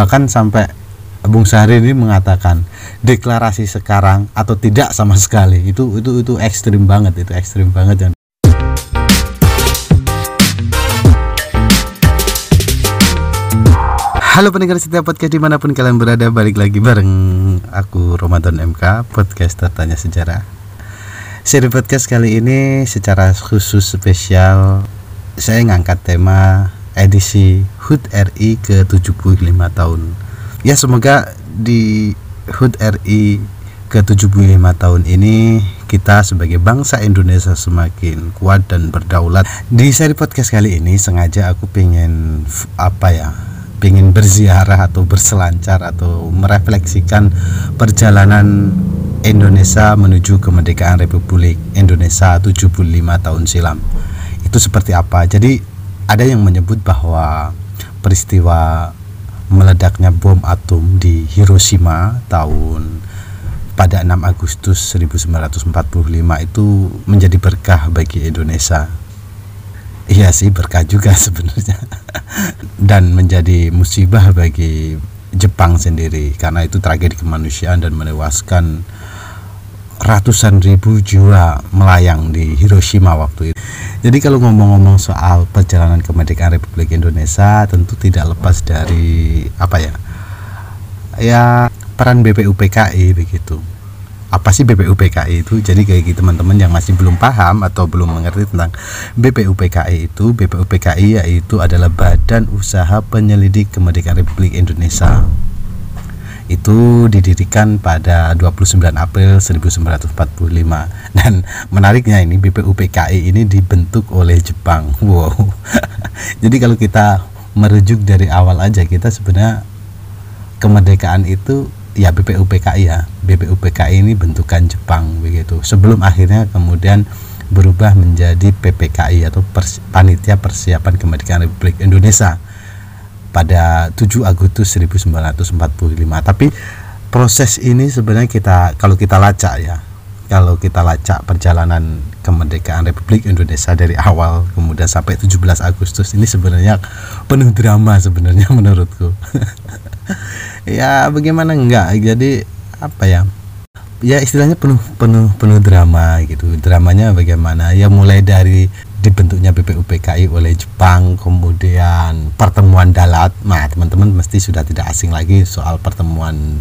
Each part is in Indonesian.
bahkan sampai Bung Syahrir ini mengatakan deklarasi sekarang atau tidak sama sekali. Itu itu itu ekstrim banget itu ekstrim banget dan Halo pendengar setiap podcast di mana pun kalian berada Balik lagi bareng aku Ramadan MK Podcast Tanya Sejarah. Seri podcast kali ini secara khusus spesial Saya ngangkat tema edisi HUT RI ke 75 tahun Ya semoga di HUT RI ke 75 tahun ini kita sebagai bangsa Indonesia semakin kuat dan berdaulat di seri podcast kali ini sengaja aku pengen apa ya ingin berziarah atau berselancar atau merefleksikan perjalanan Indonesia menuju kemerdekaan Republik Indonesia 75 tahun silam. Itu seperti apa? Jadi ada yang menyebut bahwa peristiwa meledaknya bom atom di Hiroshima tahun pada 6 Agustus 1945 itu menjadi berkah bagi Indonesia Iya sih berkah juga sebenarnya dan menjadi musibah bagi Jepang sendiri karena itu tragedi kemanusiaan dan menewaskan ratusan ribu jiwa melayang di Hiroshima waktu itu. Jadi kalau ngomong-ngomong soal perjalanan kemerdekaan Republik Indonesia tentu tidak lepas dari apa ya? Ya peran BPUPKI begitu apa sih BPUPKI itu jadi kayak gitu teman-teman yang masih belum paham atau belum mengerti tentang BPUPKI itu BPUPKI yaitu adalah Badan Usaha Penyelidik Kemerdekaan Republik Indonesia itu didirikan pada 29 April 1945 dan menariknya ini BPUPKI ini dibentuk oleh Jepang. Wow. Jadi kalau kita merujuk dari awal aja kita sebenarnya kemerdekaan itu ya BPUPKI ya. BPUPKI ini bentukan Jepang begitu. Sebelum akhirnya kemudian berubah menjadi PPKI atau Pers Panitia Persiapan Kemerdekaan Republik Indonesia pada 7 Agustus 1945 tapi proses ini sebenarnya kita kalau kita lacak ya kalau kita lacak perjalanan kemerdekaan Republik Indonesia dari awal kemudian sampai 17 Agustus ini sebenarnya penuh drama sebenarnya menurutku. Ya bagaimana enggak? Jadi apa ya? Ya istilahnya penuh penuh penuh drama gitu. Dramanya bagaimana? Ya mulai dari dibentuknya BPUPKI oleh Jepang kemudian pertemuan Dalat nah teman-teman mesti sudah tidak asing lagi soal pertemuan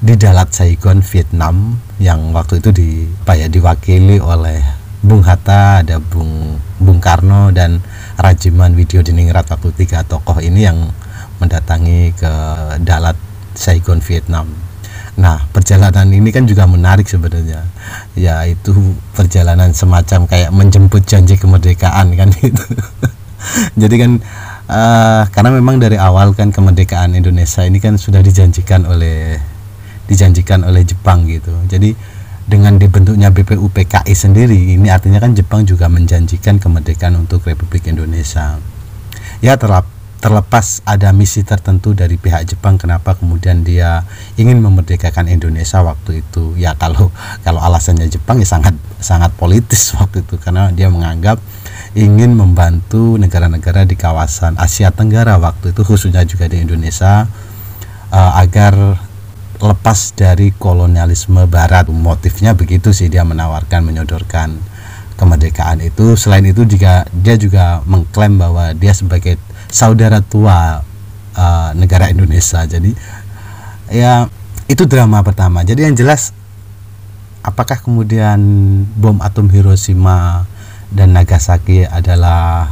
di Dalat Saigon Vietnam yang waktu itu di apa ya diwakili oleh Bung Hatta ada Bung Bung Karno dan Rajiman Video Diningrat waktu tiga tokoh ini yang mendatangi ke Dalat Saigon Vietnam. Nah, perjalanan ini kan juga menarik sebenarnya. Yaitu perjalanan semacam kayak menjemput janji kemerdekaan kan gitu. Jadi kan uh, karena memang dari awal kan kemerdekaan Indonesia ini kan sudah dijanjikan oleh dijanjikan oleh Jepang gitu. Jadi dengan dibentuknya BPUPKI sendiri ini artinya kan Jepang juga menjanjikan kemerdekaan untuk Republik Indonesia. Ya terlap terlepas ada misi tertentu dari pihak Jepang kenapa kemudian dia ingin memerdekakan Indonesia waktu itu? Ya kalau kalau alasannya Jepang ya sangat sangat politis waktu itu karena dia menganggap ingin membantu negara-negara di kawasan Asia Tenggara waktu itu khususnya juga di Indonesia uh, agar lepas dari kolonialisme barat. Motifnya begitu sih dia menawarkan menyodorkan kemerdekaan itu. Selain itu juga dia juga mengklaim bahwa dia sebagai saudara tua uh, negara Indonesia. Jadi ya itu drama pertama. Jadi yang jelas apakah kemudian bom atom Hiroshima dan Nagasaki adalah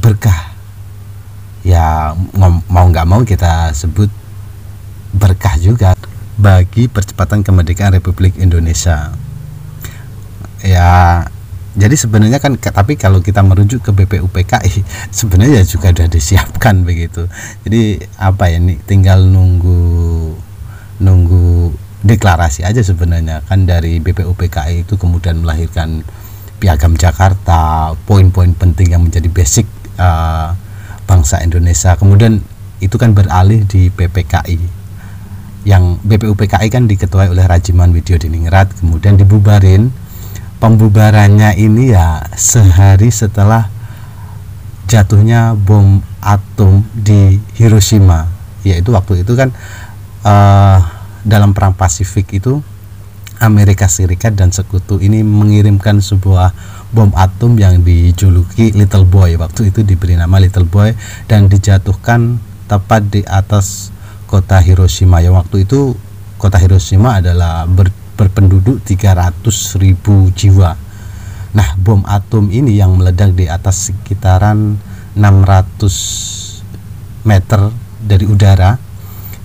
berkah? Ya mau nggak mau kita sebut berkah juga bagi percepatan kemerdekaan Republik Indonesia. Ya jadi sebenarnya kan tapi kalau kita merujuk ke BPUPKI sebenarnya juga sudah disiapkan begitu. Jadi apa ya ini tinggal nunggu nunggu deklarasi aja sebenarnya. Kan dari BPUPKI itu kemudian melahirkan piagam Jakarta poin-poin penting yang menjadi basic uh, bangsa Indonesia. Kemudian itu kan beralih di PPKI yang BPUPKI kan diketuai oleh Rajiman Widyo Diningrat kemudian dibubarin pembubarannya ini ya sehari setelah jatuhnya bom atom di Hiroshima. Yaitu waktu itu kan uh, dalam perang Pasifik itu Amerika Serikat dan sekutu ini mengirimkan sebuah bom atom yang dijuluki Little Boy. Waktu itu diberi nama Little Boy dan dijatuhkan tepat di atas kota Hiroshima. Yang waktu itu kota Hiroshima adalah ber, berpenduduk 300 ribu jiwa. Nah bom atom ini yang meledak di atas sekitaran 600 meter dari udara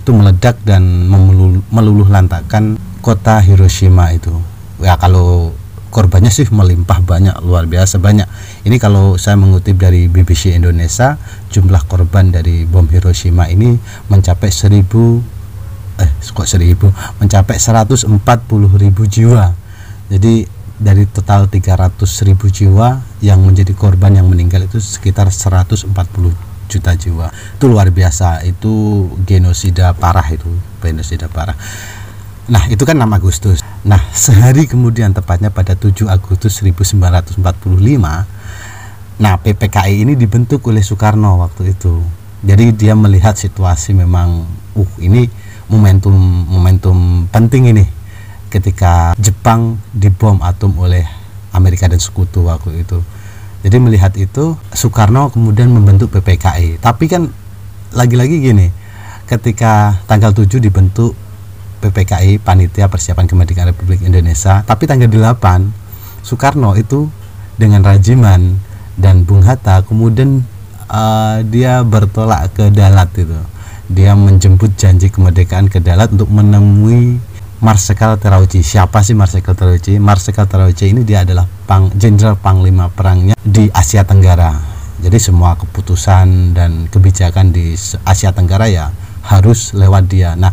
itu meledak dan meluluh, lantakan kota Hiroshima itu. Ya kalau korbannya sih melimpah banyak luar biasa banyak. Ini kalau saya mengutip dari BBC Indonesia jumlah korban dari bom Hiroshima ini mencapai seribu eh kok seribu? Mencapai 140 ribu jiwa. Jadi dari total 300 ribu jiwa yang menjadi korban yang meninggal itu sekitar 140 juta jiwa. Itu luar biasa. Itu genosida parah itu genosida parah. Nah, itu kan 6 Agustus. Nah, sehari kemudian tepatnya pada 7 Agustus 1945, nah PPKI ini dibentuk oleh Soekarno waktu itu. Jadi dia melihat situasi memang uh ini momentum momentum penting ini ketika Jepang dibom atom oleh Amerika dan sekutu waktu itu. Jadi melihat itu Soekarno kemudian membentuk PPKI. Tapi kan lagi-lagi gini, ketika tanggal 7 dibentuk PPKI Panitia Persiapan Kemerdekaan Republik Indonesia tapi tanggal 8 Soekarno itu dengan Rajiman dan Bung Hatta kemudian uh, dia bertolak ke Dalat itu dia menjemput janji kemerdekaan ke Dalat untuk menemui Marsikal Terauchi siapa sih Marsikal Terauchi Marsikal Terauchi ini dia adalah pang jenderal panglima perangnya di Asia Tenggara. Jadi semua keputusan dan kebijakan di Asia Tenggara ya harus lewat dia. Nah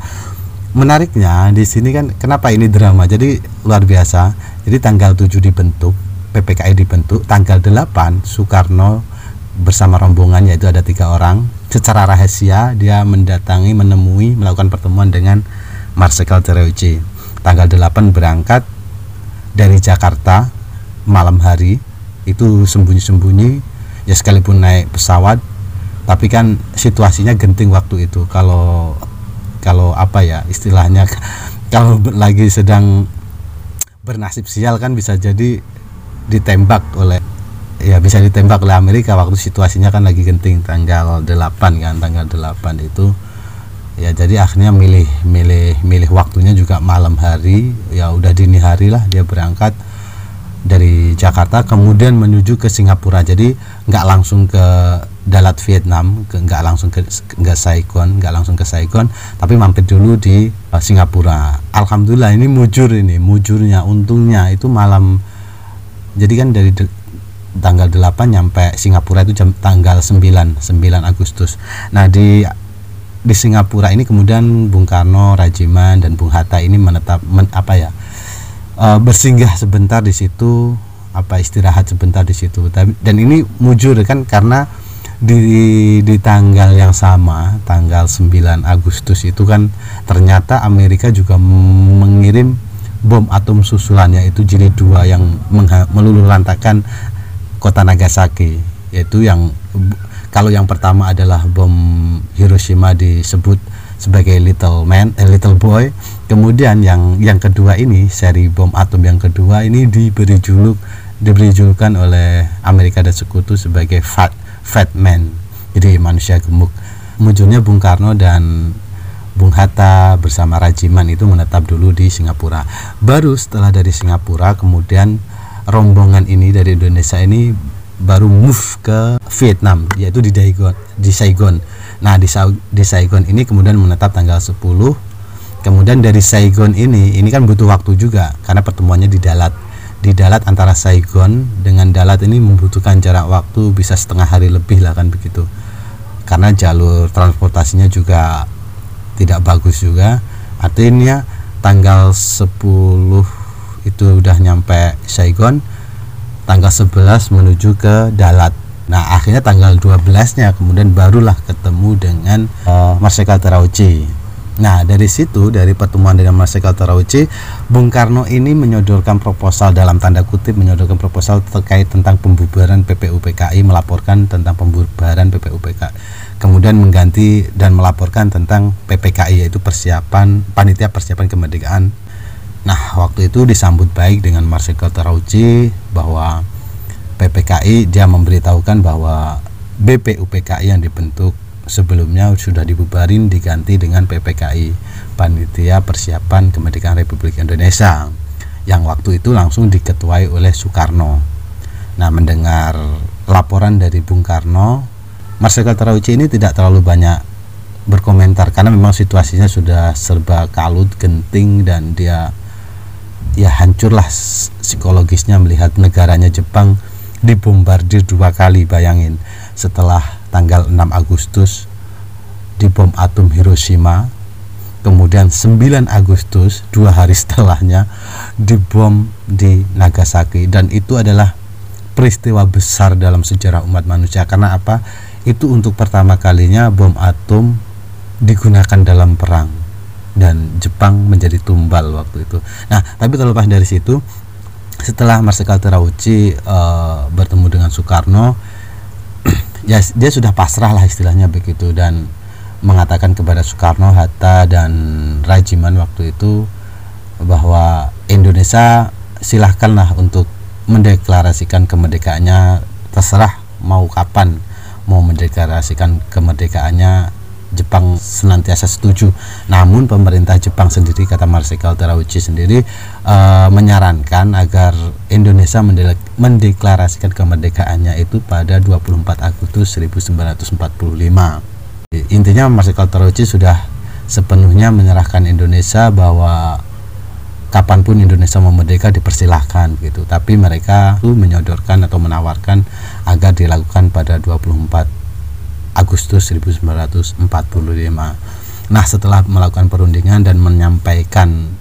menariknya di sini kan kenapa ini drama? Jadi luar biasa. Jadi tanggal 7 dibentuk PPKI dibentuk tanggal 8 Soekarno bersama rombongan yaitu ada tiga orang. Secara rahasia dia mendatangi menemui melakukan pertemuan dengan Marsikal Tereuci tanggal 8 berangkat dari Jakarta malam hari. Itu sembunyi-sembunyi ya sekalipun naik pesawat. Tapi kan situasinya genting waktu itu. Kalau kalau apa ya istilahnya kalau lagi sedang bernasib sial kan bisa jadi ditembak oleh ya bisa ditembak oleh Amerika waktu situasinya kan lagi genting tanggal 8 kan tanggal 8 itu. Ya jadi akhirnya milih milih milih waktunya juga malam hari. Ya udah dini hari lah dia berangkat dari Jakarta kemudian menuju ke Singapura. Jadi nggak langsung ke Dalat Vietnam nggak langsung ke nggak Saigon nggak langsung ke Saigon tapi mampir dulu di uh, Singapura. Alhamdulillah ini mujur ini mujurnya untungnya itu malam. Jadi kan dari tanggal 8 nyampe Singapura itu jam tanggal 9 9 Agustus. Nah di di Singapura ini kemudian Bung Karno Rajiman dan Bung Hatta ini menetap men, apa ya uh, bersinggah sebentar di situ apa istirahat sebentar di situ. Dan ini mujur kan karena di di tanggal yang sama tanggal 9 Agustus itu kan ternyata Amerika juga mengirim bom atom susulannya itu jilid dua yang meluluh lantakan kota Nagasaki yaitu yang kalau yang pertama adalah bom Hiroshima disebut sebagai little man eh, little boy. Kemudian yang yang kedua ini seri bom atom yang kedua ini diberi juluk diberi julukan oleh Amerika dan sekutu sebagai fat fat man. Jadi manusia gemuk. Munculnya Bung Karno dan Bung Hatta bersama Rajiman itu menetap dulu di Singapura. Baru setelah dari Singapura kemudian rombongan ini dari Indonesia ini baru move ke Vietnam yaitu di Saigon di Saigon Nah di, di Saigon ini kemudian menetap tanggal 10 Kemudian dari Saigon ini ini kan butuh waktu juga karena pertemuannya di Dalat. Di Dalat antara Saigon dengan Dalat ini membutuhkan jarak waktu bisa setengah hari lebih lah kan begitu. Karena jalur transportasinya juga tidak bagus juga. Artinya tanggal 10 itu udah nyampe Saigon, tanggal 11 menuju ke Dalat Nah akhirnya tanggal 12 nya kemudian barulah ketemu dengan uh, Marsikal Terauchi Nah, dari situ dari pertemuan dengan Marsikal Terauci, Bung Karno ini menyodorkan proposal dalam tanda kutip menyodorkan proposal terkait tentang pembubaran PPUPKI, melaporkan tentang pembubaran PPUPKI. Kemudian mengganti dan melaporkan tentang PPKI yaitu persiapan panitia persiapan kemerdekaan. Nah, waktu itu disambut baik dengan Marsikal Terauci bahwa PPKI dia memberitahukan bahwa BPUPKI yang dibentuk sebelumnya sudah dibubarin diganti dengan PPKI Panitia Persiapan Kemerdekaan Republik Indonesia yang waktu itu langsung diketuai oleh Soekarno. Nah, mendengar laporan dari Bung Karno, Marsikal Terauci ini tidak terlalu banyak berkomentar karena memang situasinya sudah serba kalut, genting dan dia ya hancurlah psikologisnya melihat negaranya Jepang dibombardir dua kali bayangin. Setelah tanggal 6 Agustus di bom atom Hiroshima. Kemudian 9 Agustus dua hari setelahnya dibom di Nagasaki. Dan itu adalah peristiwa besar dalam sejarah umat manusia. Karena apa? Itu untuk pertama kalinya bom atom digunakan dalam perang dan Jepang menjadi tumbal waktu itu. Nah tapi terlepas dari situ setelah Marsikal Terauchi uh, bertemu dengan Soekarno ya dia sudah pasrah lah istilahnya begitu dan mengatakan kepada Soekarno, Hatta dan Rajiman waktu itu bahwa Indonesia silahkanlah untuk mendeklarasikan kemerdekaannya terserah mau kapan mau mendeklarasikan kemerdekaannya Jepang senantiasa setuju. Namun pemerintah Jepang sendiri kata Marsikal Terauchi sendiri e, menyarankan agar Indonesia mendeklarasikan kemerdekaannya itu pada 24 Agustus 1945. Intinya Marsikal Terauchi sudah sepenuhnya menyerahkan Indonesia bahwa kapan pun Indonesia mau merdeka dipersilahkan gitu. Tapi mereka menyodorkan atau menawarkan agar dilakukan pada 24 Agustus 1945. Nah, setelah melakukan perundingan dan menyampaikan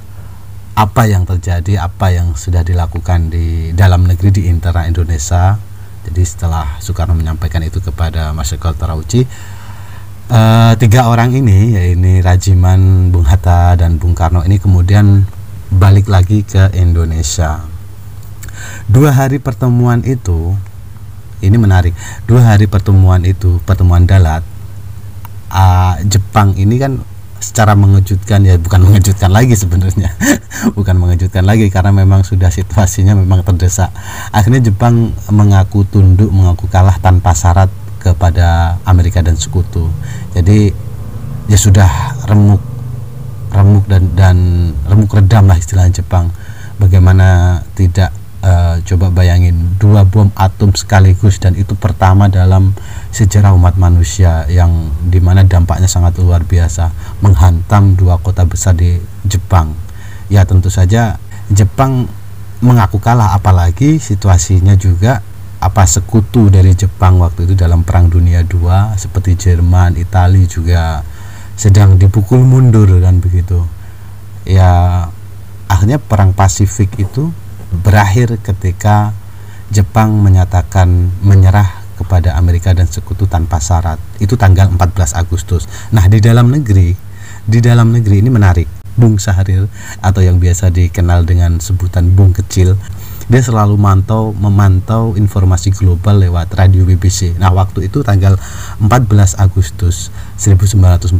apa yang terjadi, apa yang sudah dilakukan di dalam negeri di internal Indonesia. Jadi setelah Soekarno menyampaikan itu kepada Marsikal Terauchi, uh, tiga orang ini, yaitu Rajiman, Bung Hatta, dan Bung Karno ini kemudian balik lagi ke Indonesia. Dua hari pertemuan itu ini menarik. Dua hari pertemuan itu pertemuan dalat uh, Jepang ini kan secara mengejutkan ya bukan mengejutkan lagi sebenarnya. Bukan mengejutkan lagi karena memang sudah situasinya memang terdesak. Akhirnya Jepang mengaku tunduk mengaku kalah tanpa syarat kepada Amerika dan sekutu. Jadi ya sudah remuk remuk dan dan remuk redam lah istilah Jepang. Bagaimana tidak Uh, coba bayangin dua bom atom sekaligus dan itu pertama dalam sejarah umat manusia yang di mana dampaknya sangat luar biasa menghantam dua kota besar di Jepang. Ya tentu saja Jepang mengaku kalah apalagi situasinya juga apa sekutu dari Jepang waktu itu dalam perang dunia II seperti Jerman Italia juga sedang dipukul mundur dan begitu. Ya akhirnya perang Pasifik itu berakhir ketika Jepang menyatakan menyerah kepada Amerika dan sekutu tanpa syarat. Itu tanggal 14 Agustus. Nah, di dalam negeri, di dalam negeri ini menarik. Bung Sahrir atau yang biasa dikenal dengan sebutan Bung Kecil, dia selalu mantau memantau informasi global lewat radio BBC. Nah, waktu itu tanggal 14 Agustus 1945,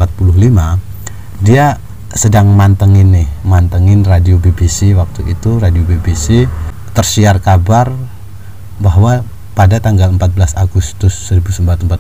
dia sedang mantengin nih mantengin radio BBC waktu itu radio BBC tersiar kabar bahwa pada tanggal 14 Agustus 1945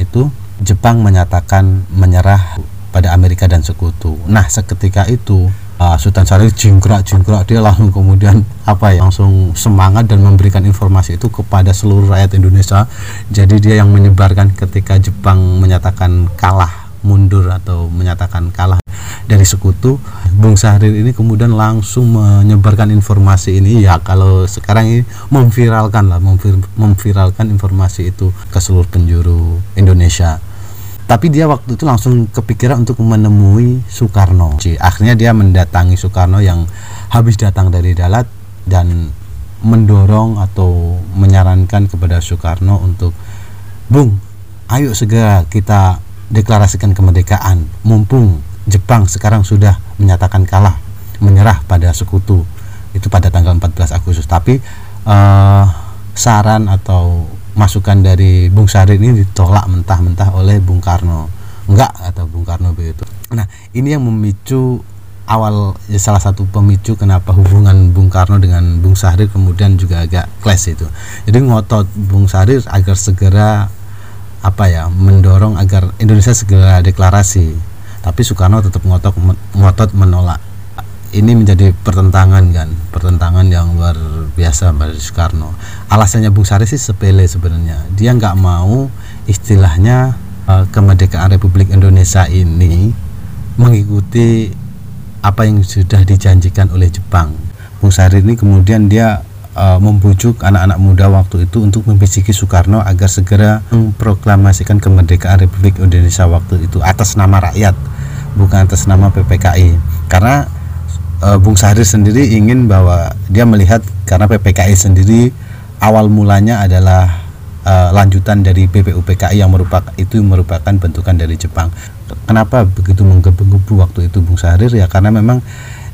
itu Jepang menyatakan menyerah pada Amerika dan sekutu. Nah, seketika itu uh, Sultan Syarif jingkrak-jingkrak dia langsung kemudian apa ya langsung semangat dan memberikan informasi itu kepada seluruh rakyat Indonesia. Jadi dia yang menyebarkan ketika Jepang menyatakan kalah mundur atau menyatakan kalah dari sekutu Bung Sahrir ini kemudian langsung menyebarkan informasi ini. Ya kalau sekarang ini memviralkan lah memvir, memviralkan informasi itu ke seluruh penjuru Indonesia. Tapi dia waktu itu langsung kepikiran untuk menemui Soekarno. Akhirnya dia mendatangi Soekarno yang habis datang dari Dalat dan mendorong atau menyarankan kepada Soekarno untuk Bung ayo segera kita deklarasikan kemerdekaan. Mumpung Jepang sekarang sudah menyatakan kalah menyerah pada sekutu itu pada tanggal 14 Agustus. Tapi uh, saran atau masukan dari Bung Sari ini ditolak mentah-mentah oleh Bung Karno. Enggak atau Bung Karno begitu. Nah ini yang memicu awal ya salah satu pemicu kenapa hubungan Bung Karno dengan Bung Sahrir kemudian juga agak clash itu. Jadi ngotot Bung Sahrir agar segera apa ya mendorong agar Indonesia segera deklarasi. Tapi Soekarno tetap ngotot ngotot menolak. Ini menjadi pertentangan kan? Pertentangan yang luar biasa dari Soekarno. Alasannya Bung Sari sih sepele sebenarnya. Dia nggak mau istilahnya uh, kemerdekaan Republik Indonesia ini mengikuti apa yang sudah dijanjikan oleh Jepang. Bung Sari ini kemudian dia uh, membujuk anak-anak muda waktu itu untuk membisiki Soekarno agar segera memproklamasikan kemerdekaan Republik Indonesia waktu itu atas nama rakyat bukan atas nama PPKI karena uh, Bung Sahrir sendiri ingin bahwa dia melihat karena PPKI sendiri awal mulanya adalah uh, lanjutan dari BPUPKI yang merupakan itu merupakan bentukan dari Jepang. Kenapa begitu menggebu-gebu waktu itu Bung Sahrir ya karena memang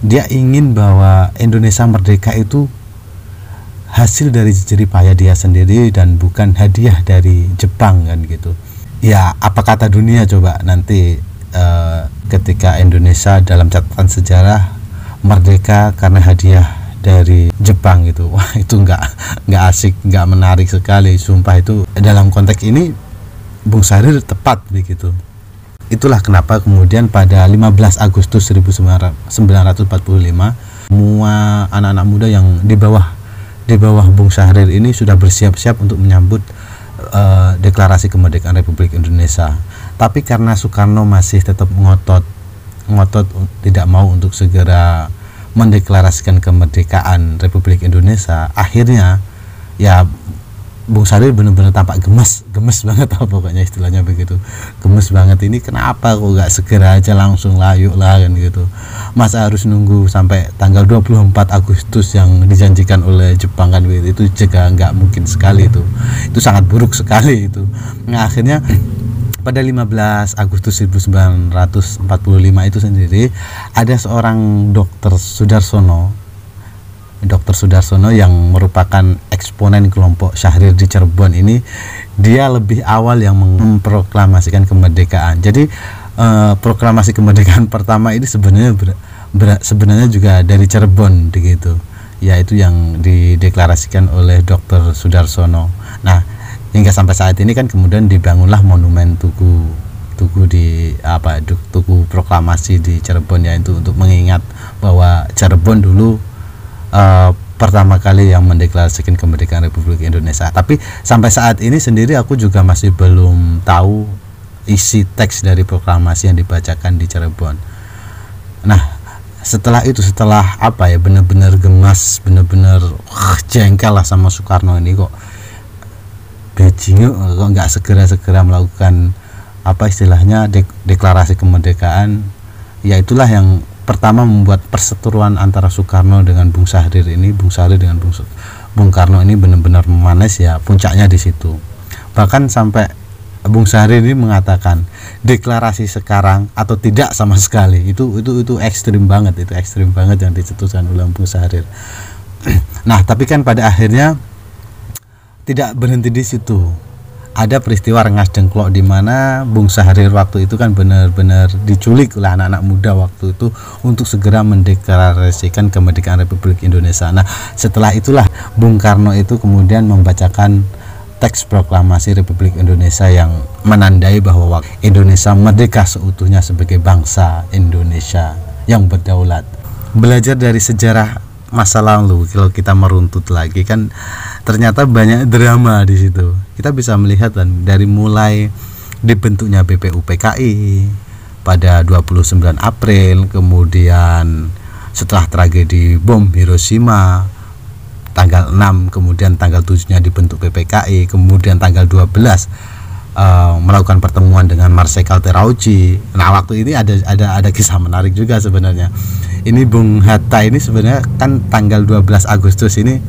dia ingin bahwa Indonesia merdeka itu hasil dari jerih payah dia sendiri dan bukan hadiah dari Jepang kan gitu. Ya apa kata dunia coba nanti uh, ketika Indonesia dalam catatan sejarah merdeka karena hadiah dari Jepang gitu. Wah itu nggak nggak asik nggak menarik sekali. Sumpah itu dalam konteks ini Bung Sarir tepat begitu. Itulah kenapa kemudian pada 15 Agustus 1945 semua anak-anak muda yang di bawah di bawah Bung Syahrir ini sudah bersiap-siap untuk menyambut uh, deklarasi kemerdekaan Republik Indonesia. Tapi karena Soekarno masih tetap ngotot ngotot tidak mau untuk segera mendeklarasikan kemerdekaan Republik Indonesia, akhirnya ya Bung Sari benar-benar tampak gemes, gemes banget apa pokoknya istilahnya begitu. Gemes banget ini kenapa kok gak segera aja langsung layuk lah kan gitu. Masa harus nunggu sampai tanggal 24 Agustus yang dijanjikan oleh Jepang kan gitu. Itu juga nggak mungkin sekali itu. Itu sangat buruk sekali itu. Nah, akhirnya pada 15 Agustus 1945 itu sendiri ada seorang dokter Sudarsono Dr. Sudarsono yang merupakan eksponen kelompok Syahrir di Cirebon ini dia lebih awal yang memproklamasikan kemerdekaan. Jadi eh, proklamasi kemerdekaan pertama ini sebenarnya ber, ber, sebenarnya juga dari Cirebon begitu. Yaitu yang dideklarasikan oleh Dr. Sudarsono. Nah, hingga sampai saat ini kan kemudian dibangunlah monumen tugu tugu di apa tugu proklamasi di Cirebon ya itu untuk mengingat bahwa Cirebon dulu uh, pertama kali yang mendeklarasikan kemerdekaan Republik Indonesia. Tapi sampai saat ini sendiri aku juga masih belum tahu isi teks dari proklamasi yang dibacakan di Cirebon. Nah, setelah itu setelah apa ya benar-benar gemas, benar-benar uh, jengkel lah sama Soekarno ini kok Beijing kok nggak segera-segera melakukan apa istilahnya dek deklarasi kemerdekaan ya itulah yang pertama membuat perseteruan antara Soekarno dengan Bung Sahrir ini Bung Sahrir dengan Bung, Bung Karno ini benar-benar memanes ya puncaknya di situ. Bahkan sampai Bung Sahrir ini mengatakan deklarasi sekarang atau tidak sama sekali. Itu itu itu ekstrim banget itu ekstrim banget yang dicetuskan oleh Bung Sahrir nah tapi kan pada akhirnya tidak berhenti di situ ada peristiwa rengas dengklok di mana Bung Sahrir waktu itu kan benar-benar diculik oleh anak-anak muda waktu itu untuk segera mendeklarasikan kemerdekaan Republik Indonesia. Nah, setelah itulah Bung Karno itu kemudian membacakan teks proklamasi Republik Indonesia yang menandai bahwa Indonesia merdeka seutuhnya sebagai bangsa Indonesia yang berdaulat. Belajar dari sejarah masa lalu kalau kita meruntut lagi kan ternyata banyak drama di situ. Kita bisa melihat kan dari mulai dibentuknya BPUPKI pada 29 April kemudian setelah tragedi bom Hiroshima tanggal 6 kemudian tanggal 7 nya dibentuk PPKI kemudian tanggal 12 uh, melakukan pertemuan dengan Marsekal Terauchi. Nah, waktu ini ada ada ada kisah menarik juga sebenarnya. Ini Bung Hatta ini sebenarnya kan tanggal 12 Agustus ini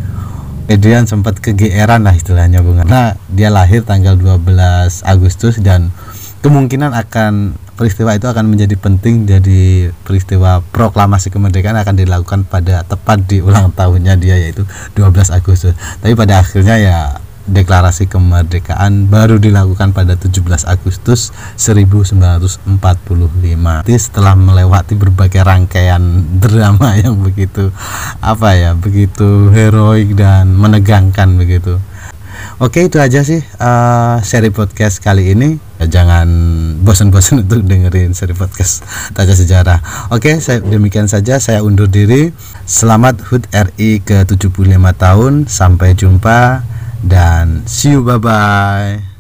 Edian sempat kegeeran lah istilahnya Bung Hatta. Nah, dia lahir tanggal 12 Agustus dan kemungkinan akan peristiwa itu akan menjadi penting jadi peristiwa proklamasi kemerdekaan akan dilakukan pada tepat di ulang tahunnya dia yaitu 12 Agustus tapi pada akhirnya ya deklarasi kemerdekaan baru dilakukan pada 17 Agustus 1945 Jadi setelah melewati berbagai rangkaian drama yang begitu apa ya begitu heroik dan menegangkan begitu. Oke itu aja sih uh, seri podcast kali ini. Ya, jangan bosan-bosan untuk dengerin seri podcast Tanya Sejarah. Oke saya, demikian saja saya undur diri. Selamat HUT RI ke 75 tahun. Sampai jumpa dan see you bye bye